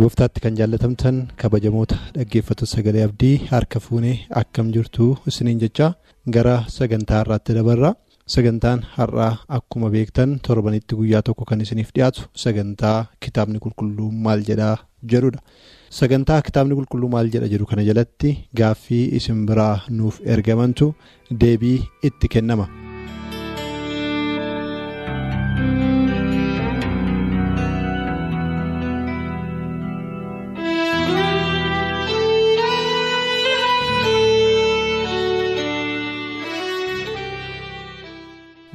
Gooftaatti kan jaallatamtan kabajamoota dhaggeeffattoota sagalee abdii harka fuunee akkam jirtu isiniin jecha gara sagantaa har'aatti dabarra sagantaan har'aa akkuma beektan torbanitti guyyaa tokko kan isiniif dhiyaatu sagantaa kitaabni qulqulluu maal jedhaa jedhudha sagantaa kitaabni qulqulluu maal jedha jedhu kana jalatti gaaffii isin biraa nuuf ergamantu deebii itti kennama.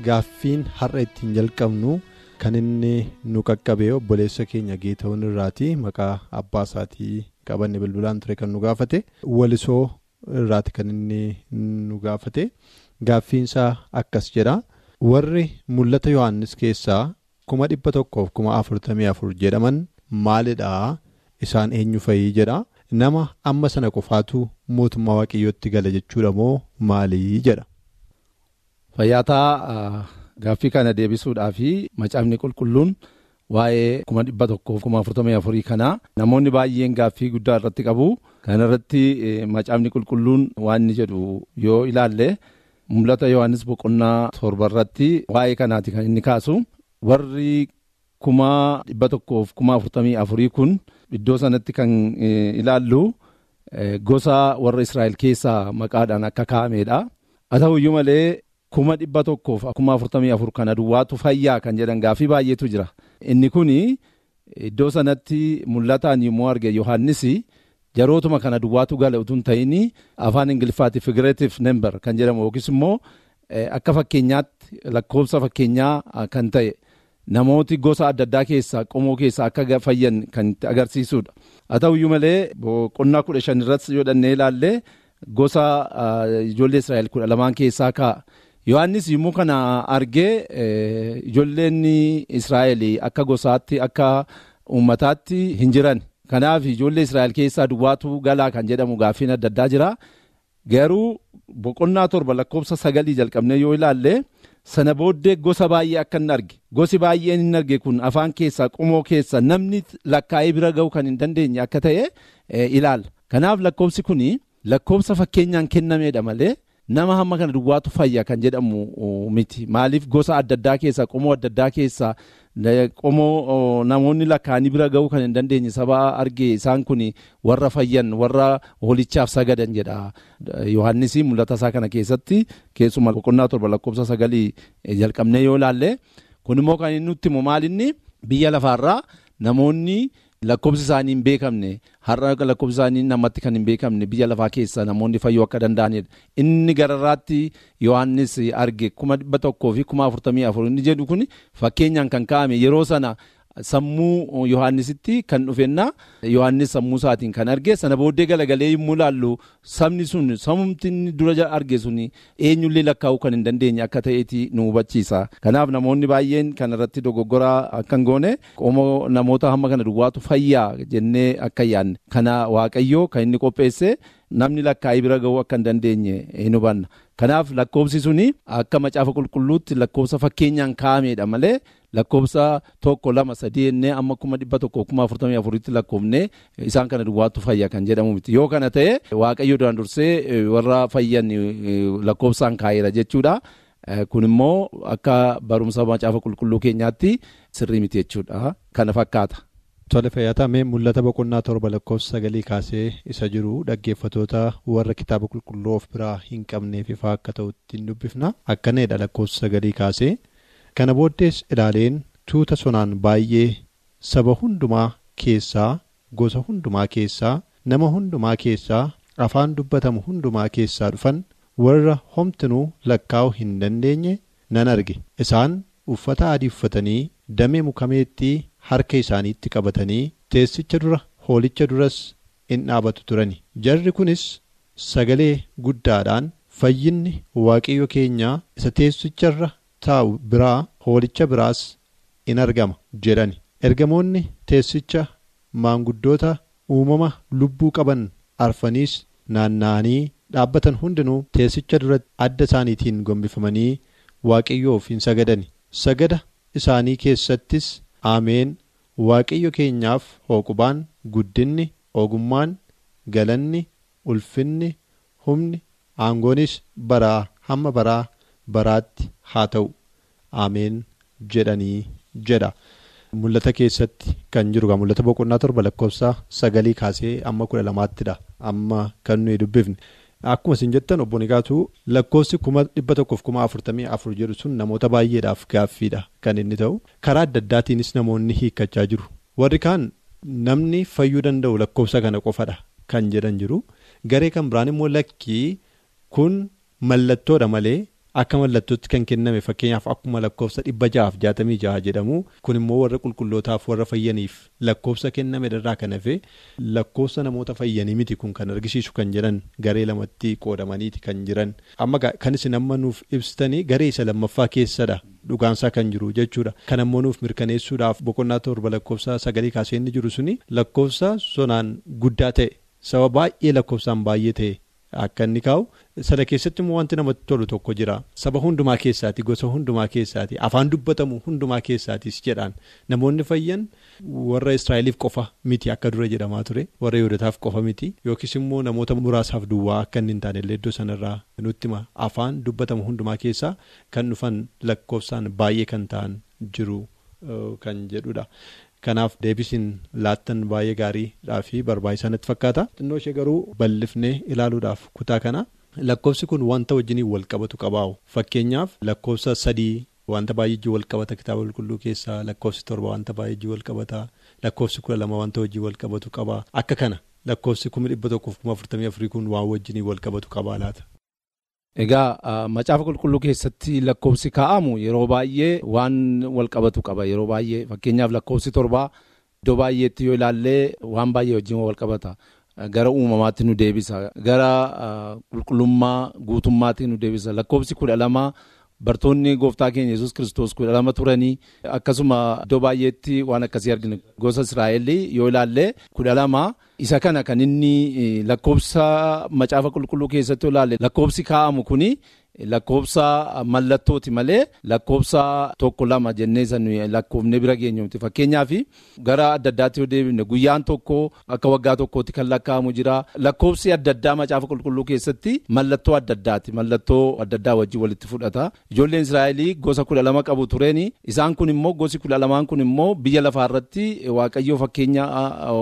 Gaaffiin har'a ittiin jalqabnu kan inni nu qaqqabee obboleessa keenya geeta'uun irraati maqaa abbaa isaatii qabanne bilbilaan ture kan nu gaafate walisoo irraati kan inni nu gaafate. Gaaffiinsaa akkas jedha. Warri mul'ata yohannis keessaa kuma dhibba tokkoof kuma afurtamii afur jedhaman maalidhaa isaan eenyu fayii jedha. Nama amma sana qofaatu mootummaa waaqayyootti gala jechuudha moo maalii jedha. Fayyaataa gaaffii kana deebisuudhaa fi macaafni qulqulluun waa'ee kuma dhibba tokkoof kuma afurtamii afurii kanaa namoonni baay'een gaaffii guddaa irratti qabu. Kana irratti macaafni qulqulluun waan inni jedhu yoo ilaalle mul'ata Yohaannis boqonnaa torba irratti waa'ee kanaati kan inni kaasu. Warri kuma dhibba tokkoof kuma afurtamii afurii kun iddoo sanatti kan ilaallu gosa warra Israa'el keessaa maqaadhaan akka kaa'amedha. Haa ta'uyyuu malee. Kuma dhibba tokkoof kuma afurtamii afur kana duwwaatu fayyaa kan jedhan gaaffii baay'eetu jira. Inni kun iddoo sanatti mul'ataan yommuu arge Yohaannis jarootuma kana duwwaatu gala utuu hin ta'in afaan Ingiliffaatti figurative number kan jedhamu yookiis immoo akka fakkeenyaatti lakkoofsa fakkeenyaa kan ta'e namooti gosa adda addaa keessaa qomoo keessaa akka fayyan kan agarsiisudha. Haa ta'uyyuu malee boqonnaa kudha shan irratti yoo dhannee ilaalle gosa ijoollee Israa'el kudha lamaan keessaa kaa'a. Yohaannis yommuu kana argee ijoolleen Israa'el akka gosaatti akka uummataatti hin jiran. Kanaaf ijoollee Israa'el keessaa duwwaatu galaa kan jedhamu gaaffiin adda addaa jira. Garuu boqonnaa torba lakkoofsa sagalii jalqabnee yoo ilaalle sana booddee gosa baay'ee akka hin arge. Gosi baay'een hin arge kun afaan keessaa qomoo keessaa namni lakkaa'ee bira ga'uu kan hin dandeenye akka ta'e ilaalla. Kanaaf lakkoofsi kun lakkoofsa fakkeenyaan kennameedha malee. Nama hamma kana duwwaatu fayya kan jedhamu miti maaliif gosa adda addaa keessaa qomoo adda addaa keessaa qomoo namoonni lakkaa'anii bira ga'uu kan hin dandeenye saba arge isaan kun warra fayyan warra holichaaf sagadan jedha yohannis mul'ata isaa kana keessatti keessumaa boqonnaa torba lakkoofsa sagalii jalqabnee yoo ilaalle kun immoo kan inni nutti himu maalinni biyya lafaarraa namoonni. Lakkoofsi isaanii hin beekamne har'a lakkoofsi isaanii namatti kan hin beekamne biyya lafaa keessa namoonni fayyuu akka danda'anidha. Inni gararraatti Yohaannis arge kuma dhibba tokkoo fi kuma afurtamii afur inni jedhu kun fakkeenyaan kan kaa'ame yeroo sana sammuu Yohaannisitti kan dhufenna Yohaannis sammuu isaatiin kan arge sana booddee galagalee yommuu ilaallu sabni sun sammumti inni dura arge sun eenyullee lakkaa'uu kan hin dandeenye akka ta'eeti nu hubachiisa. Kanaaf namoonni baay'een kan irratti dogoggoraa akka hin goone qomoo namoota hamma kana duwwaatu fayyaa jennee akka yaadne kana waaqayyoo kan inni qopheesse namni lakkaa'ee bira ga'uu akka hin dandeenye hin hubanna. Kanaaf lakkoofsi suni akka macaafa qulqulluutti lakkoofsa fakkeenyaan kaa'ameedha malee lakkoofsa tokko lama sadii jennee amma kuma dhibba tokko kuma afurtamii afuritti lakkoofnee isaan kana duwwaatu fayya kan jedhamu miti yoo kana ta'e waaqayyo duraan dursee warra fayyan lakkoofsaan kaa'eera jechuudha. Kun immoo akka barumsa macaafa qulqulluu keenyaatti sirrii miti jechuudha kana fakkaata. Tole fayyaataa mee mul'ata boqonnaa torba lakkoofsa sagalii kaasee isa jiru dhaggeeffatoota warra kitaaba qulqulluu of biraa hin qabneef ifaa akka ta'utti hin dubbifna akkanadha lakkoofsa sagalii kaasee kana booddees ilaaleen tuuta sonaan baay'ee saba hundumaa keessaa gosa hundumaa keessaa nama hundumaa keessaa afaan dubbatamu hundumaa keessaa dhufan warra homtinuu lakkaa'uu hin dandeenye nan arge. Isaan uffata adii uffatanii damee mukameettii harka isaaniitti qabatanii teessicha dura hoolicha duras in dhaabatu turani. Jarri kunis sagalee guddaadhaan fayyinni waaqayyo keenyaa isa teessicharra taa'u biraa hoolicha biraas in argama jedhani. Ergamoonni teessicha maanguddoota uumama lubbuu qaban arfaniis naanna'anii dhaabbatan hundinuu teessicha duratti adda isaaniitiin gombifamanii waaqayyoof hin sagadani. Sagada isaanii keessattis aameen waaqayyo keenyaaf hooqubaan guddinni ogummaan galanni ulfinni humni aangoonis baraa hamma baraa baraatti haa ta'u. Aameen. Jedhanii jedha. Mul'ata keessatti kan jiru mul'ata boqonnaa torba lakkoofsa sagalii kaasee amma kudha lamaattidha amma kan nuyi dubbifne. Akkuma isin jettan obbo Nigaatuu lakkoofsi kuma dhibba tokkoof kuma afurtamii afur jedhu sun namoota baay'eedhaaf gaaffiidha kan inni ta'u karaa adda addaatiinis namoonni hiikkachaa jiru. Warri kaan namni fayyuu danda'u lakkoofsa kana qofadha kan jedhan jiru. Garee kan biraan immoo lakkii kun mallattoodha malee akka mallattootti kan kenname fakkeenyaaf akkuma lakkoofsa dhibba ja'aaf jaatamii ja'a jedhamu kun immoo warra qulqullootaaf warra fayyaniif lakkoofsa kenname irraa kan hafe lakkoofsa namoota fayyanii miti kun kan argisiisu kan jedhan garee lamatti qoodamaniiti kan jiran amma kan isin amma nuuf ibsitanii garee isa lammaffaa keessadha dhugaansaa kan jiru jechuudha kan ammoo nuuf mirkaneessuudhaaf boqonnaa torba lakkoofsa sagalii kaasee inni jiru suni lakkoofsa sonaan guddaa ta'e saba baay'ee lakkoofsaan baay'ee ta'e. Akka inni kaa'u sana keessatti immoo wanti namatti tolu tokko jira. Saba hundumaa keessaati gosa hundumaa keessaati afaan dubbatamu hundumaa keessaatis jedhaan. Namoonni fayyan warra Israa'eliif qofa miti akka dura jedhamaa ture warra Yihudootaaf qofa miti yookiis immoo namoota muraasaaf duwwaa akka inni hin taanellee iddoo sanarraa nutti afaan dubbatamu hundumaa keessaa kan dhufan lakkoofsaan baay'ee kan ta'an jiru kan jedhudha. Kanaaf deebisiin laattan baay'ee gaariidhaa fi barbaachisaa natti fakkaata. Xinnoo ishee garuu bal'ifnee ilaaluudhaaf kutaa kana lakkoofsi kun wanta wajjiniin wal qabatu qabaa'u. Fakkeenyaaf lakkoofsa sadii wanta baay'ee wal qabata kitaaba qulqulluu keessaa lakkoofsi torba wanta baay'ee wal qabata lakkoofsi kudha lama wanta wajjin wal qabatu qaba akka kana lakkoofsi kuma dhibba tokkoof kuma afurtamii afurii kun waan wajjiniin wal qabatu qabaa laata. Egaa macaafa qulqulluu keessatti lakkoofsi kaa'amu yeroo baay'ee waan wal qabatu qaba. Yeroo baay'ee fakkeenyaaf lakkoofsi torbaa iddoo baay'eetti yoo ilaallee waan baay'ee wajjin wal qabata. Gara uumamaatti nu deebisa. Gara qulqullummaa guutummaatti nu deebisa. Lakkoofsi kudha lama bartoonni gooftaa keenya yesus kiristoos kudha lama turanii akkasuma iddoo baay'eetti waan akkasii argina gosa israa'el yoo ilaallee kudha lama. isa kana kan inni lakkoofsa macaafa qulqulluu keessatti ilaalle lakkoofsi kaa'amu kuni lakkoofsa mallattooti malee lakkoofsa tokko lama jennee san lakkoofne bira geenyumti fakkeenyaaf gara adda addaatti yoo deebifne guyyaan tokko akka waggaa tokkootti kan lakkaa'amu jira. Lakkoofsi adda addaa macaafa qulqulluu keessatti mallattoo adda addaati. Mallattoo adda addaa wajjin walitti fudhata. Ijoolleen israa'elii gosa kudha lama qabu tureeni isaan kun immoo gosi kudha lamaan kun immoo biyya lafaarratti waaqayyoo fakkeenya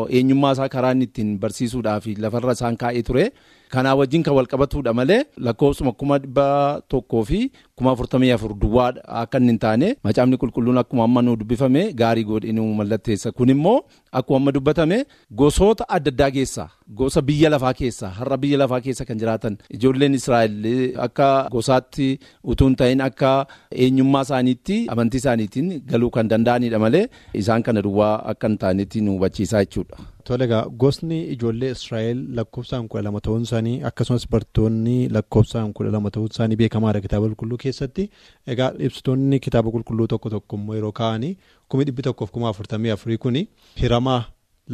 eenyummaa isaa karaa ittiin barsiisuudhaaf lafarra isaan kaa'ee ture. Kanaa wajjin kan wal qabatudha malee lakkoofsuma kuma dhibba tokkoo fi kuma afurtamii afur duwwaa akka inni hin taane macaafni qulqulluun akkuma amma nu dubbifame gaarii godhe nu mallatteessa. Kun immoo akkuma dubbatame gosoota adda addaa keessaa gosa biyya lafaa keessaa har'a biyya lafaa keessa kan jiraatan ijoolleen Israa'el akka gosaatti utuu hin ta'in akka eenyummaa isaaniitti amantii isaaniitiin galuu kan danda'anidha malee isaan kana duwwaa akka hin taanetti nu hubachiisaa jechuudha. Tole egaa gosni ijoollee Israa'el lakkoofsaan kudha lama ta'uun isaanii akkasumas bartoonni lakkoofsaan kudha lama ta'uun isaanii beekamaadha kitaaba qulqulluu keessatti egaa ibsitoonni kitaaba qulqulluu tokko tokko immoo yeroo kaa'anii kumi dhibbi tokkoof kuma afurtamii afurii kuni hiramaa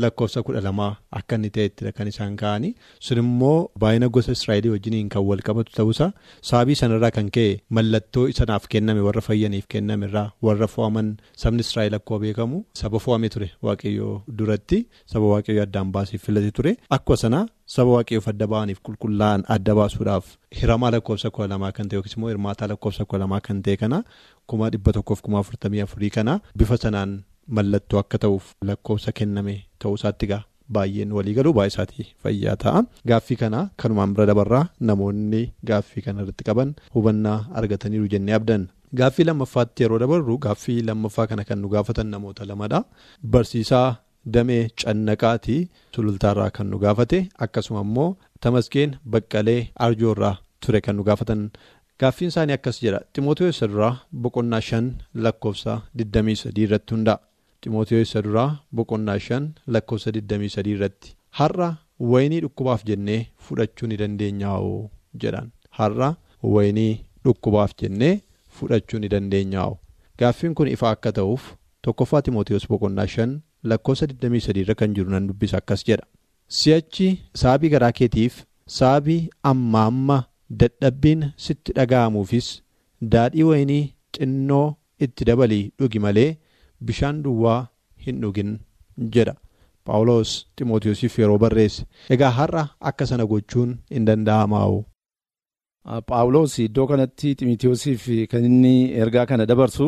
lakkoofsa kudha lamaa akka inni ta'ettidha kan isaan kaa'anii sun immoo baay'ina gosa Israa'elii wajjiniin kan wal qabatu ta'uusaa sababii sanarraa kan ka'e mallattoo sanaaf kenname warra fayyaniif kenname irraa warra fo'aman sabni Israa'el akkuma beekamu saba fo'ame ture waaqayyoo duratti saba waaqayyoo addaan baasiif filate ture. Akkuma sanaa saba waaqayyoof adda ba'aniif qulqullaa'an adda baasuudhaaf hiramaa lakkoofsa kudha lamaa kan ta'e yookiis immoo hirmaataa lakkoofsa kudha lamaa kan ta'e kana kuma dhibba tokkoof kuma afurtamii afurii kana bifa sanaan mallattoo akka ta'uuf lakkoofsa kenname ta'uusaatti gaa baay'een walii galuu baay'isaatii fayyaa ta'a. Gaaffii kana kanumaan bira dabarraa namoonni gaaffii kana irratti qaban hubannaa argataniiru jennee abdanna. Gaaffii lammaffaatti yeroo dabarru gaaffii lammaffaa kana kan nu gaafatan namoota lamadha. Barsiisaa damee cannaqaatii sulultaarraa kan nu gaafate akkasuma immoo tamaskeen baqqalee arjoorraa ture kan nu gaafatan gaaffiin isaanii akkas jedha ximootiyoos isa duraa boqonnaa shan lakkoofsa 23 irratti hundaa'a ximootiyoos isa duraa boqonnaa shan lakkoofsa 23 irratti har'a wayinii dhukkubaaf jennee fudhachuu ni dandeenyaa'oo jedhan. Har'a wayinii dhukkubaaf jennee fudhachuu ni dandeenyaa'oo gaaffiin kun ifa akka ta'uuf tokkoffaa ximootiyoos boqonnaa shan lakkoofsa 23 irra kan jiru nan dubbisa akkas jedha. Si'achi saabii garaa keetiif saabii amma amma dadhabbiin sitti dhaga'amuufis daadhii wayinii xinnoo itti dabalii dhugi malee bishaan duwwaa hin dhugin jedha paawuloos ximootiyoosiif yeroo barreesse egaa har'a akka sana gochuun hin danda'amaa'u. paawuloos iddoo kanatti ximootiyoosiif kan inni ergaa kana dabarsu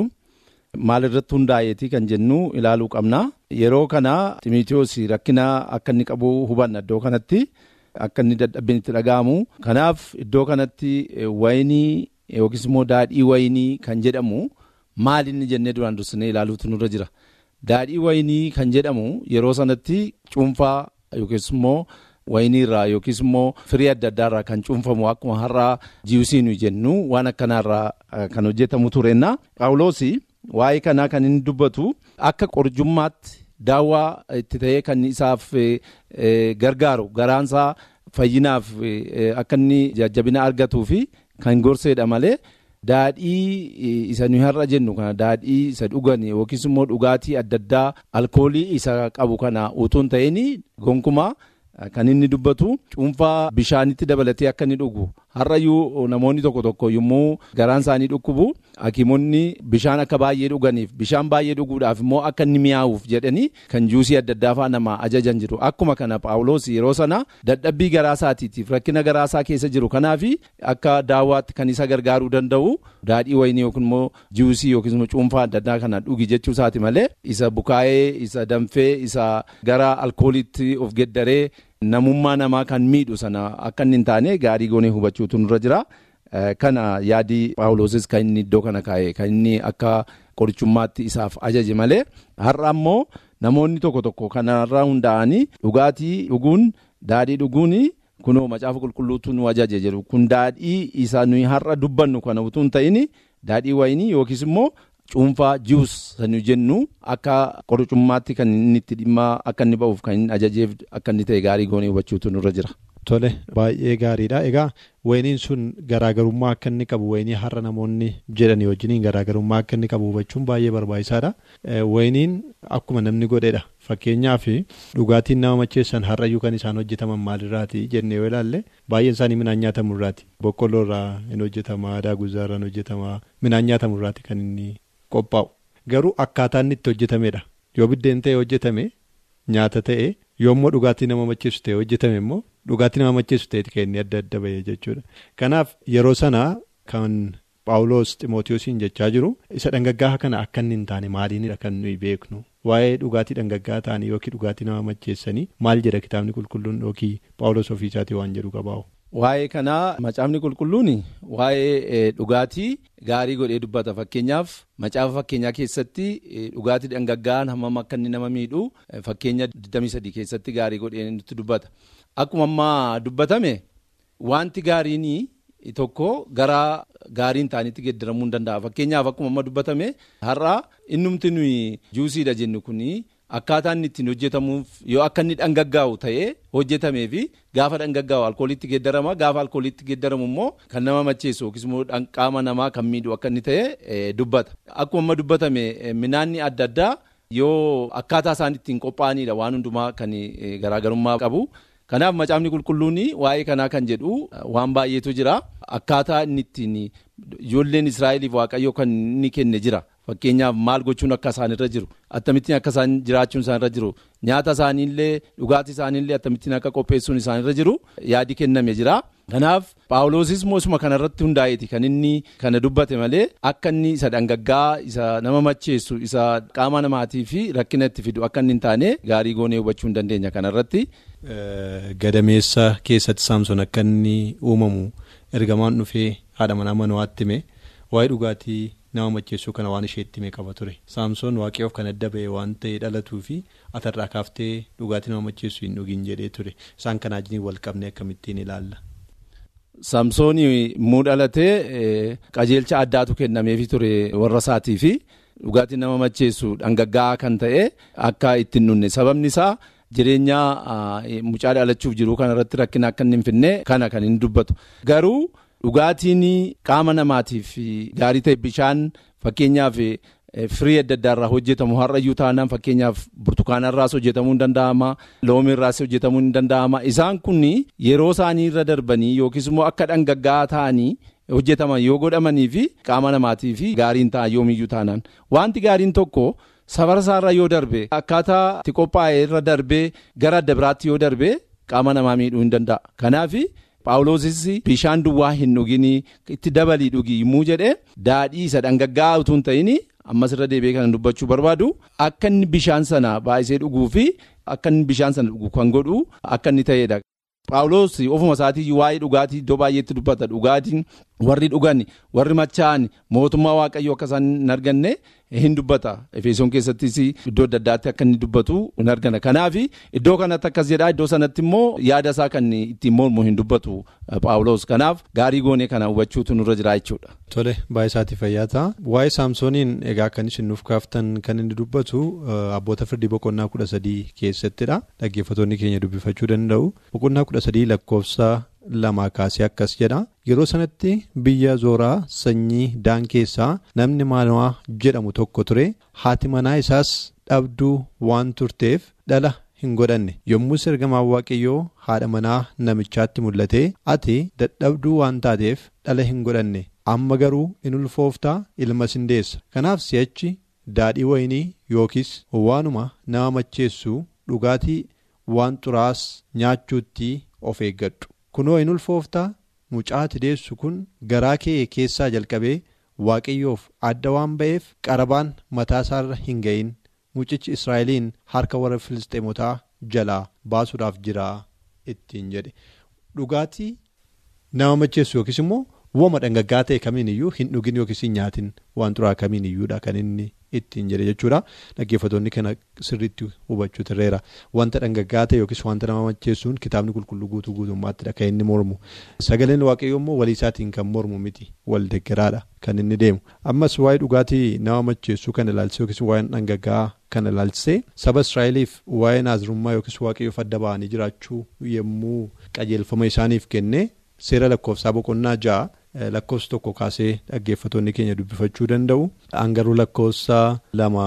maal irratti hundaa'eeti kan jennu ilaaluu qabna yeroo kana ximootiyoos rakkina akka inni qabu hubanna iddoo kanatti. Akka inni dadhabbiin itti dhaga'amu kanaaf iddoo kanatti wayinii yookiis immoo daadhii wayinii kan jedhamu maal inni jennee duraan dursinee ilaaluutu nurra jira. Daadhii wayinii kan jedhamu yeroo sanatti cuunfaa yookiis immoo wayinii irraa yookiis immoo firii adda addaa irraa kan cuunfamu akkuma har'aa jiwusii jennu waan akkanaarraa kan hojjetamu tureenna. Paawuloos waa'ee kanaa kan inni dubbatu akka qorjummaatti. daawwaa itti ta'ee kan isaaf gargaaru garaansaa fayyinaaf akka inni jajjabina argatuu fi kan gorseedha malee daadhii isa nuyi har'a jennu kana daadhii isa dhugan yookiis immoo dhugaatii adda addaa alkoolii isa qabu kana utuu hin ta'in gonkumaa kan inni dubbatu cuunfaa bishaanitti dabalatee akka inni dhugu har'ayyuu namoonni tokko tokko yommuu garaan isaanii dhukkubu hakiimonni bishaan akka baay'ee dhuganiif bishaan baay'ee dhuguudhaaf immoo akka inni mi'aawuuf jedhanii kan juusii adda addaa fa'aa nama ajajan jiru. Akkuma kana paawuloos yeroo sana dadhabbii garaasaatiitiif rakkina garaasaa keessa jiru. Kanaaf akka daawwaatti kan isa gargaaruu danda'u daadhii wayinii yookiin immoo juusii yookiin immoo cuunfaa adda addaa kana dhugi jechuu isaati malee isa bukaa'ee isa danfee isa gara alkooliitti of geddaree namummaa namaa kan miidhu sana akka inni hin taane gaarii goonee hubachuutu nurra jira. Kana yaadii paawuloosis kan inni iddoo kana kaa'e kan inni akka qorichummaatti isaaf ajaje malee har'a ammoo namoonni tokko tokko kanarraa hundaa'anii dhugaatii dhuguun daadhii dhuguun kunoo macaafa qulqulluutu nu ajaje jedhu kun daadhii isa nuyi har'a dubbannu kana utuu hin ta'in daadhii wayinii yookiis immoo cuunfaa jiwus sanu jennu akka qorichummaatti kan inni itti dhimma akka inni ba'uuf kan inni ajajeef akka inni ta'e gaarii goonee hubachuutu nurra jira. Tole baay'ee gaariidha egaa wayiniin sun garaagarummaa akka inni qabu wayinii har'a namoonni jedhanii wajjiniin garaagarummaa akka inni qabu hubachuun baay'ee barbaachisaadha. Wayiniin akkuma namni godheedha fakkeenyaaf dhugaatiin nama macheessan har'ayyuu kan isaan hojjetaman maalirraati jennee yoo ilaalle baay'een isaanii midhaan nyaatamu irraati boqqolloo irraa hin hojjetama daaguzaa irraa hin hojjetama midhaan nyaatamu irraati kan inni qophaa'u. Garuu akkaataa inni itti hojjetamedha yoo biddeen ta'e hojjetame nyaata ta'e yoommoo dhugaatii nama macheessu ta'e hojjetame immoo dhugaatii nama macheessu kan inni adda adda bahee jechuudha. Kanaaf yeroo sanaa kan paawuloos ximootiyoosiin jechaa jiru isa dhangaggaa'aa kana akka inni hin taane maaliinidha kan nuyi beeknu? Waa'ee dhugaatii dhangaggaa'aa ta'anii yookiin dhugaatii nama macheessanii maal jedha kitaabni qulqulluun yookiin paawuloos ofiisaatii waan jedhu qabaa'u. Waa'ee kanaa macaafni qulqulluun waa'ee dhugaatii gaarii godhee dubbata fakkeenyaaf macaafa fakkeenyaa keessatti dhugaatii dhangaggaa'aan hammam akka inni nama miidhu fakkeenya 23 keessatti gaarii godhee nutti dubbata. Akkuma ammaa dubbatame wanti gaariin tokko gara gaariin ta'anitti geeddaramuu hin danda'a fakkeenyaaf akkuma amma dubbatame har'a innumti nuyi juusiidha jennu kuni. Akkaataa inni ittiin hojjetamuuf yoo akka inni dhangaggaa'u ta'ee hojjetamee fi gaafa dhangaggaa'u alkooliitti geeddarama gaafa alkooliitti geeddaramu immoo kan nama macheessu yookiis immoo qaama namaa kan miidhu akka inni ta'e dubbata. Akkuma dubbatame midhaanni adda addaa yoo akkaataa isaan ittiin qophaa'anidha waan hundumaa kan garaagarummaa qabu. Kanaaf macaafni qulqulluun waa'ee kanaa kan jedhu waan baay'eetu jira. Akkaataa inni ittiin ijoolleen Israa'eliif waaqayyo kan inni kenne jira. Fakkeenyaaf maal gochuun akka isaanirra jiru? Akkamittiin akka isaan jiraachuun isaanirra jiru? Nyaata isaaniillee dhugaatii isaaniillee akkamittiin akka qopheessuun isaanirra jiru? Yaadi kenname jira. Kanaaf paawuloosis moosuma kanarratti hundaa'eeti. Kan inni kana dubbate malee akka inni isa dhangaggaa'aa isa nama macheessu isa qaama namaatii fi rakkina itti fidu akka inni hin taane gaarii goonee hubachuu hin dandeenya kanarratti. Gadameessa keessatti saamson akka inni uumamu ergamaan dhufee haadha manaa manoaatti hime. Waa'ee dhugaatii nama macheessuu kana waan isheetti himee qaba ture. Saamsoon waaqayyoof kan adda ba'e waan ta'e dhalatuu fi atarraa kaaftee dhugaatii nama macheessuu hin dhugin jedhee ture. Isaan kanaa wajjin wal qabnee akkamittiin ilaalla. Saamsoon muu dhalatee qajeelcha addaatu kennameefi ture warra isaatii fi dhugaatii nama macheessu dhangaggaa'aa kan ta'e akka ittiin nunne. Sababni isaa jireenya mucaa dhalachuuf jiru kanarratti rakkina akka hin finne kana kan hin dubbatu. Garuu dhugaatiin qaama namaatiif gaarii ta'e bishaan fakkeenyaaf firii adda addaa irraa hojjetamu har'ayyuu taanaan fakkeenyaaf burtukaana irraas hojjetamuu hin danda'ama loomii irraas hojjetamuu hin danda'ama isaan kun yeroo isaanii irra darbanii yookiis immoo akka dhangaggaa'aa ta'anii hojjetaman yoo godhamanii fi qaama namaatii fi gaariin ta'an yoomiyyuu taanaan wanti gaariin tokko safara isaarra yoo darbe akkaataa itti qophaa'e irra darbee gara adda biraatti yoo darbe qaama namaa miidhuu hin danda'a kanaaf. Paawuloosis bishaan duwwaa hin dhuginii itti dabalii dhugii yommuu jedhee daadhii isa dhangaggaa'aa utuu hin ta'in ammas irra deebi'ee kan dubbachuu barbaadu akka inni bishaan sana baay'isee dhuguu fi akka inni bishaan sana dhugu kan godhu akka inni ta'edha. Paawuloos ofuma isaatii waa'ee dhugaatii iddoo baay'eetti dubbata dhugaatiin warri dhugan warri machaa'an mootummaa waaqayyoo akka isaan hin arganne hin dubbata. Efesoon keessattis iddoo adda addaatti akka inni dubbatu hin argana. Kanaaf iddoo kanatti akkas jedhaa iddoo sanatti immoo yaada isaa kan ittiin mormu hin dubbatu paawuloos kanaaf gaarii goonee kana hubachuutu nurra jira jechuudha. Tole baay'ee isaatii fayyaa ta'a. Waa'ee saamsooniin egaa kan isin nuuf kaaftan kan inni dubbatu abboota firdii boqonnaa kudha sadii keessattidha dhaggeeffattoonni keenya dubbifachuu danda'u. Boqonnaa kudha sadii lakkoofsa lamaa kaasee akkas jedha. Yeroo sanatti biyya zooraa sanyii daan keessaa namni maano'aa jedhamu tokko ture. Haati manaa isaas dhabduu waan turteef dhala hin godhanne. Yommus ergamaan waaqayyoo haadha manaa namichaatti mul'ate. Ati dadhabduu waan taateef dhala hin godhanne. Amma garuu in ulfooftaa ilma sin deessa. Kanaaf si'achi daadhii wayinii yookiis waanuma nama macheessu dhugaatii waan xuraas nyaachuutti of eeggadhu. Kunoo in ulfooftaa? Mucaa deessu kun garaa kee keessaa jalqabee waaqayyoof adda waan ba'eef qarabaan mataa isaarra hin ga'in. Mucichi israa'eliin harka warra filisxeemotaa jalaa baasuudhaaf jira ittiin jedhe. Dhugaatii nama macheessu yookiis immoo wooma dhangaggaa ta'e kamiin iyyuu hin dhugin yookiis hin nyaatin. Waan xuraa kamiin iyyuudha kan inni ittiin jedhe jechuudha. Dhaggeeffattoonni kana sirriitti hubachuu tirreera wanta dhangaggaa ta'e yookiis wanta nama macheessuun kitaabni qulqulluu guutuu guutummaattidha kan inni mormu. Sagaleen waaqayyoo immoo walii isaatiin kan mormu miti. Wal deggaraadha. Kan inni deemu. Ammas waa'ee dhugaatii nama macheessuu kan ilaalchisee yookiis waa'een dhangaggaa kan ilaalchisee saba israa'eliif waa'ee naazirummaa yookiis waaqayyoof adda ba'anii jiraachuu yommuu qajeelfama isaaniif kenne seera lakkoofsaa boqonnaa ja'a. Lakkoofsa tokko kaasee dhaggeeffattoonni keenya dubbifachuu danda'u. Hangaruu lakkoofsa lama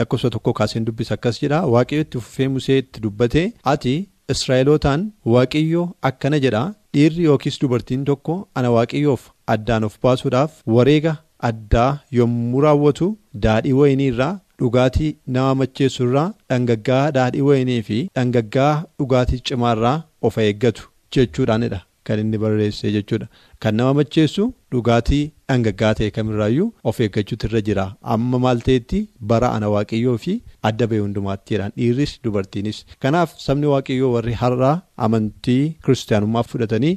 lakkoofsa tokko kaaseen dubbisa akkas jedha. Waaqayyo itti fufee musee itti dubbate ati israa'elootaan waaqayyo akkana jedha. Dhiirri yookiis dubartiin tokko ana waaqayyoof addaan of baasuudhaaf wareega addaa yommuu raawwatu daadhii wayinii irraa dhugaatii nama macheessu irraa dhangaggaa daadhii wayinii fi dhangaggaa dhugaatii cimaarraa of eeggatu jechuudhaanidha. Kan inni barreesse jechuudha. Kan nama macheessu dhugaatii dhangaggaa ta'e kamirraayyuu of eeggachuutu irra jira. Amma maal ta'etti bara ana waaqayyoo fi adda ba'e hundumaatti jedhaan dhiirris dubartiinis. Kanaaf sabni waaqayyoo warri har'aa amantii kiristaanummaa fudhatanii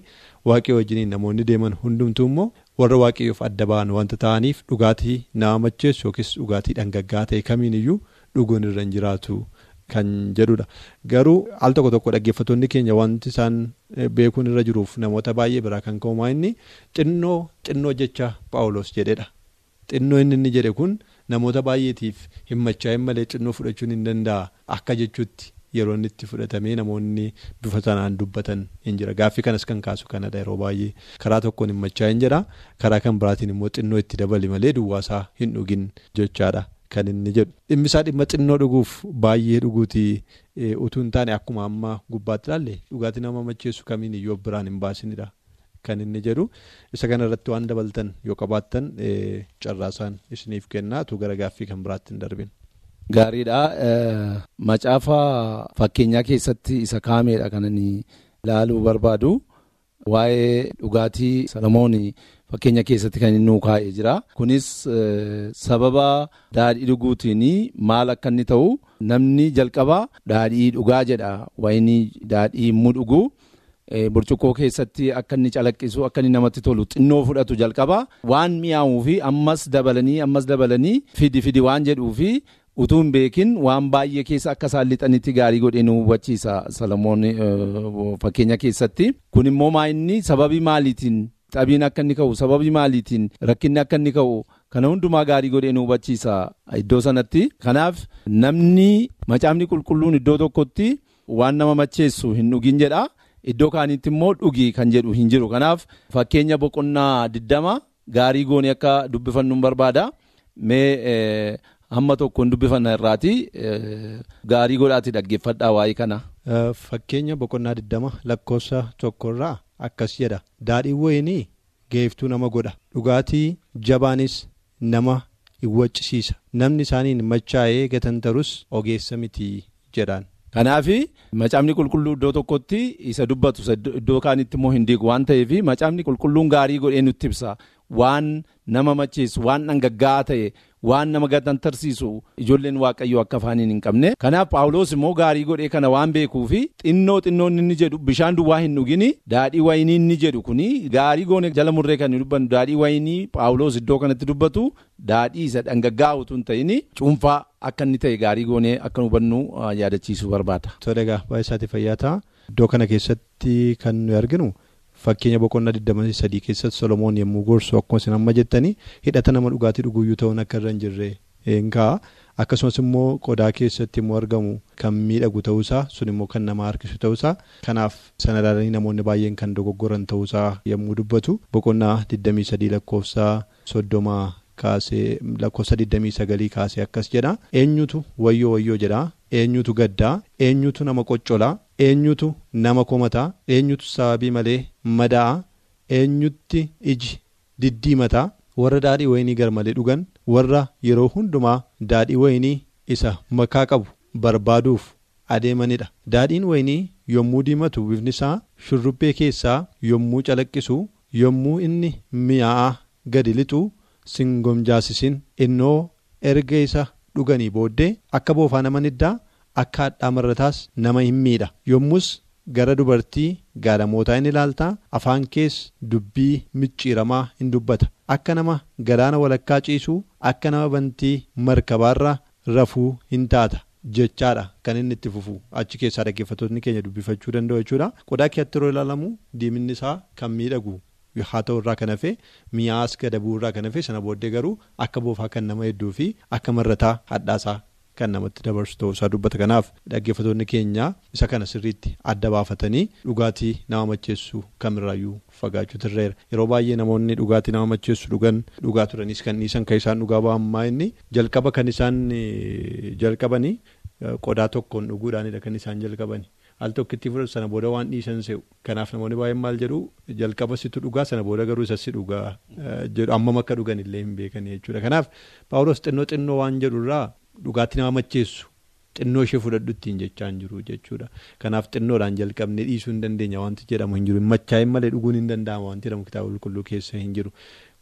waaqayyoo wajjiniin namoonni deeman hundumtuu immoo warra waaqayyoof adda ba'an wanta ta'aniif dhugaatii nama macheessu yookiis dhugaatii dhangaggaa ta'e kamiiniyyuu dhuguun irra hin jiraatu. Kan jedhudha garuu al tokko tokko dhaggeeffattoonni keenya wanti isaan beekuun irra jiruuf namoota baay'ee biraa kan ka'umaa inni? Xinnoo xinnoo jecha paawulos jedhedha. Xinnoo inni inni jedhe kun namoota baay'eetiif hin machaa'in malee xinnoo fudhachuun hin danda'a. Akka jechuutti yeroo inni itti fudhatamee namoonni bifa sanaan dubbatan hin jira. Gaaffii kanas kan kaasu kanadha yeroo baay'ee karaa tokkoon hin machaa'in jedha karaa kan biraatiin immoo xinnoo itti dabali malee duwwaasaa hin dhugin jechaadha. Kan inni jedhu dhimmisaa dhimma xinnoo dhuguuf baay'ee dhuguutii utuu hin taane akkuma amma gubbaatti ilaalle dhugaatii nama macheessu kamiin iyyuu biraan hin baasinidha. Kan inni jedhu isa kanarratti waan dabaltan yoo qabaattan carraasaan isiniif kennaatu gara gaaffii kan biraatti hin darbin. Gaariidha. Macaafa fakkeenyaa keessatti isa kaameedha kan inni ilaaluu barbaadu. Waa'ee dhugaatii Salamoon fakkeenya keessatti kan inni kaa'ee jira. Kunis sababa daadhii dhuguutiin maal akka inni ta'u namni jalqabaa daadhii dhugaa jedha. Wayinii daadhii immoo dhugu burcuqqoo keessatti akka inni calaqqisu akka inni namatti tolu xinnoo fudhatu jalqaba waan mi'aawuu fi ammas dabalanii ammas dabalanii fidi fidi waan jedhuu fi utuu hin beekin waan baay'ee keessa akka isaan lixanitti gaarii godhee nu hubachiisa Salamoon fakkeenya keessatti. Kun immoo maa inni sababii maaliitiin xabiin akka inni ka'u sababii maaliitiin rakkinni akka inni ka'u kana hundumaa gaarii godhee nu hubachiisa? Iddoo sanatti. Kanaaf namni macaafni qulqulluun iddoo tokkotti waan nama macheessu hin dhugin jedha. Iddoo kaanitti immoo dhugi kan jedhu hin jiru. Kanaaf fakkeenya boqonnaa diddama gaarii goonee akka dubbifannu barbaada. Mee hamma tokkoon dubbifanna irraati. Gaarii godhaati dhaggeeffadhaa waa'ee kana. Fakkeenya boqonnaa diddama lakkoofsa tokkorraa akkas jedha. Daadhiin wayinii geeftuu nama godha. Dhugaatii jabaanis nama iwwaccisiisa namni isaaniin machaa'ee gatantarus ogeessa miti jedhaan. Kanaaf macaafni qulqulluu iddoo tokkotti isa dubbatu iddoo kaanitti immoo hin diigu waan ta'eef macaafni qulqulluun gaarii godhee nutti ibsa waan nama macheessu waan dhangaggaa'aa ta'e waan nama gatantarsiisu ijoolleen waaqayyoo akka afaaniin hin qabne. Kanaaf Paawuloos immoo gaarii godhee kana waan beekuu fi xinnoo xinnoon inni jedhu bishaan duwwaa hin dhugini daadhii wayinii inni jedhu kuni gaarii goone jala murree kan dubbannu daadhii wayinii Paawuloos iddoo kanatti dubbatu daadhii isa dhangaggaa'aa utuu hin ta'in cuunfaa akka inni ta'e gaarii goonee akka hubannu yaadachiisuu barbaada. Iddoo kana keessatti kan arginu fakkeenya boqonnaa 23 keessatti Solomoon yommuu gorsu akkuma isin amma jettanii hidhata nama dhugaatii dhuguyyuu ta'uun akka irra hin jirre hin ka'a. Akkasumas immoo qodaa keessatti immoo argamu kan miidhagu ta'uusaa sun immoo kan nama harkisu ta'uusaa. Kanaaf sana ilaalanii namoonni baay'een kan dogoggoran ta'uusaa yommuu dubbatu. Boqonnaa 23 lakkoofsa soddoma kaasee lakkoofsa 29 kaasee akkas jedha. Eenyutu wayyoo wayyoo jedha? Eenyutu gaddaa? Eenyutu nama qoccolaa? Eenyutu nama komataa? Eenyutu sababii malee madaa'a eenyutti iji diddiimataa warra daadhii wayinii garmalee dhugan warra yeroo hundumaa daadhii wayinii isa makaa qabu barbaaduuf adeemanidha. Daadhiin wayinii yommuu diimatu bifni isaa shurrubbee keessaa yommuu calaqqisu yommuu inni mi'aa gadi lixu singomjaasisin innoo erga isa dhuganii booddee akka boofaa nama niddaa akka hadhaa marrataas nama hin miidha. Yommus gara dubartii gaadhamootaa in ilaaltaa afaan kees dubbii micciiramaa in dubbata. Akka nama galaana walakkaa ciisuu akka nama bantii markabaarra rafuu hin taata jechaadha. Kan inni itti fufu achi keessaa dhaggeeffattoonni keenya dubbifachuu danda'u jechuudha. Qodaa keetti yeroo ilaalamu diiminni isaa kan miidhagu haa ta'u irraa kan hafe mi'aas gadabuu irraa kan hafe sana booddee garuu akka boofaa kan nama hedduu fi akka marrataa hadhaasaa kan namatti dabarsu ta'uu isaa dubbata kanaaf dhaggeeffattoonni keenya isa kana sirriitti adda baafatanii dhugaatii nama macheessu kamirraayyuu fagaachuu tirreera yeroo baay'ee namoonni dhugaatii nama macheessu dhugan dhugaa turanis kan dhiisan kan isaan dhugaa ba'ammaa inni jalqaba kan isaan jalqabanii qodaa tokkoon dhuguudhaanidha kan isaan jalqabanii. al tokkitti fudhatu sana booda waan dhiisan se'u. Kanaaf namoonni baay'een maal jedhu? Jalqaba situ dhugaa sana booda garuu isa si dhugaa jedhu. Ammam akka dhugan illee hin beekani jechuudha. Kanaaf paawulos xinnoo xinnoo waan jedhurraa dhugaatii nama macheessu xinnoo ishee fudhadhu ittiin jechaa hin jiru jechuudha. Kanaaf xinnoodhaan jalqabne dhiisuu hin dandeenya wanti jedhamu hin jiru. Machaa'in malee dhuguun hin danda'ama wanti jedhamu kitaaba qulqulluu keessa hin jiru.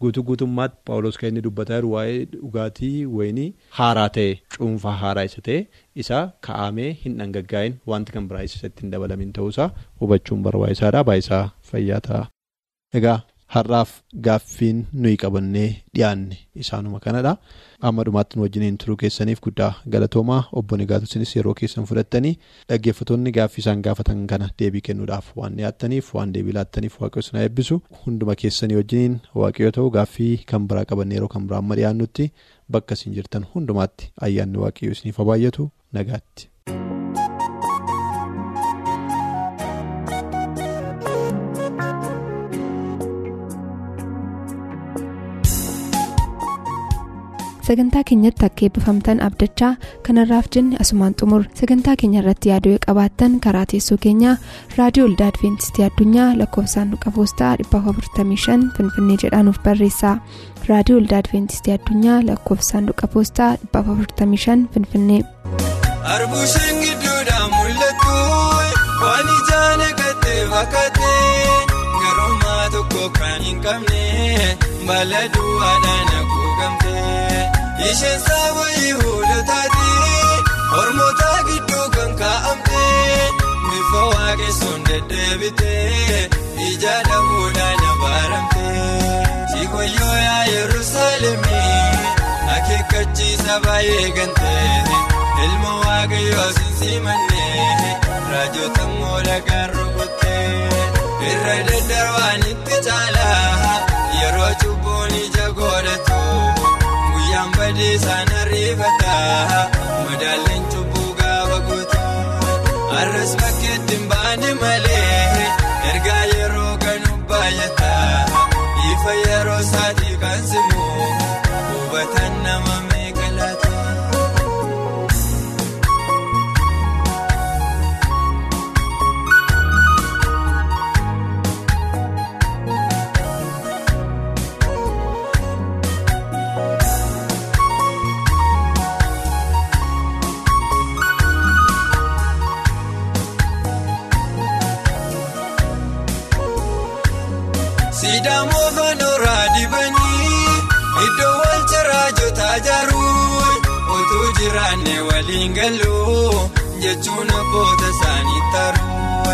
Guutuu guutummaatti paawulos kan inni dubbataa jiru waa'ee dhugaatii wayinii haaraa ta'e cuunfaa haaraa isa ta'e isa ka'amee hin dhangaggaa'in wanti kan biraa isatti hin dabalamin ta'uusaa hubachuun barbaachisaadha. Baay'isaa fayyaa ta'a. Har'aaf gaaffiin nuyi qabannee dhiyaanne isaanuma kanadha. Amma dhumaatti nu wajjiniin turuu keessaniif guddaa galatoomaa obbo Nigaatusinis yeroo keessan fudhattanii dhaggeeffattoonni gaaffii isaan gaafatan kana deebii kennuudhaaf waan dhiyaattaniif waan deebii laattaniif waaqayyo isin eebbisu hunduma keessanii wajjiniin waaqayyo ta'u gaaffii kan biraa qabannee yeroo kan biraa amma dhiyaannutti bakka isin jirtan hundumaatti ayyaanni waaqayyo isiniif baay'atu nagaatti. Sagantaa keenyatti akka eebbifamtan abdachaa kanarraaf jenne asumaan xumur. Sagantaa keenya irratti yaaduu qabaattan karaa teessoo keenyaa raadiyoo olda adventistii addunyaa lakkoofsaanduqa poostaa 455 finfinnee jedhaanuf barreessa. Raadiyoo olda adventistii addunyaa lakkoofsaanduqa poostaa 455 finfinnee. Arbuushaan gidduudhaan mul'atu waan ijaan isheen saba yihudotaati hormoota gidduu kan kaa'amte. Bifa waaqessuun deddeebitee ija dhabuudhaan abaaramtee siikoyyoo yaa yerusaalemii akeekkachiisa baay'ee gantee ilma waaqayyoo sinsiimannee raajota moolagaan rukuttee irra daddarbaan itti caalaa yeroo cubbuun ija godhatu guyyaan badii isaan ariifataa madaalleen cubbuu gaafa guutu arras bakkeetti hin baane malee waliin galuu jechuun abboota isaanii taruu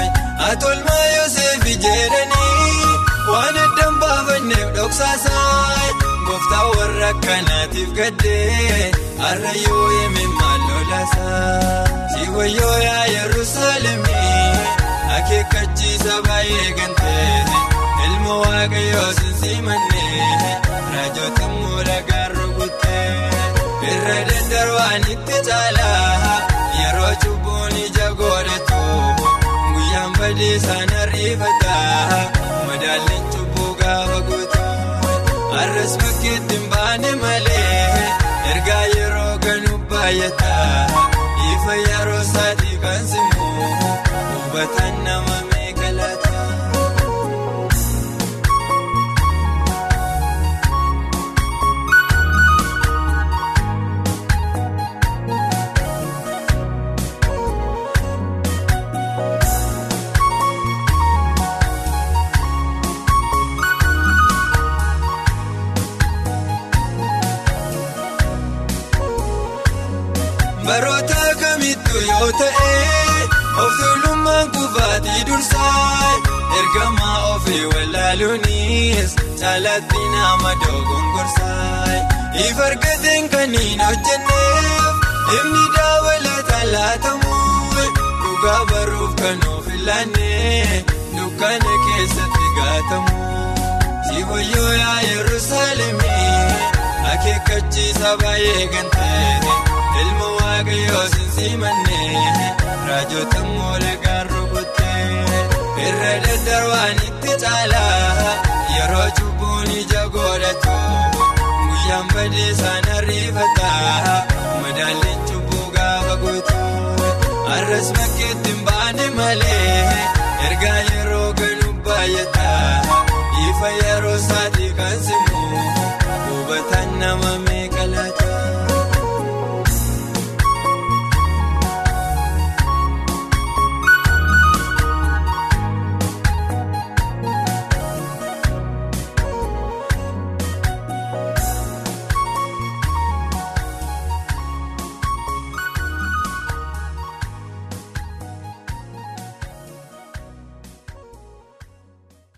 atolmaa Yoseefi jedhanii waan addaan baafanneef dhoksaasaan gooftaa warra akkanaatiif gaddee har'a yoo eeme maal lolaasaa si wayyoo yaa Yerusaalemii akeekkachiisa baay'ee gantee. ilma waaqayyoo sinsiimannee raajota moolagaan rukuttee irra daddarbaan itti caalaa yeroo cubbuun ija godhatu guyyaan badii isaan ariifataa madaalleen cubbuu gaafa guutu arras bakkeetti hin baane malee ergaa yeroo kanu baay'ataa ifa yeroo isaatii kan simu hubatan yoo ta'e of tuulummaan kufaatii dursaa ergamaa ofii wallaaluunis caalaatti nama dogongorsaa if argateen kan hin hojjenneef ifni daawwalataa laatamu dhugaa baruuf kan of ilaanne dukkana keessatti gaatamu si wayyoo yaa yerusaalemii akeekkachiisa baay'ee gantee. Sinsiimannee raajota moolagaan rukuttee irra daddarbaan itti caalaa yeroo cubbuun ija godhatu guyyaan badii isaan ariifataa madaalleen cubbuu gaafa guutu arras bakkeetti hin baane malee ergaa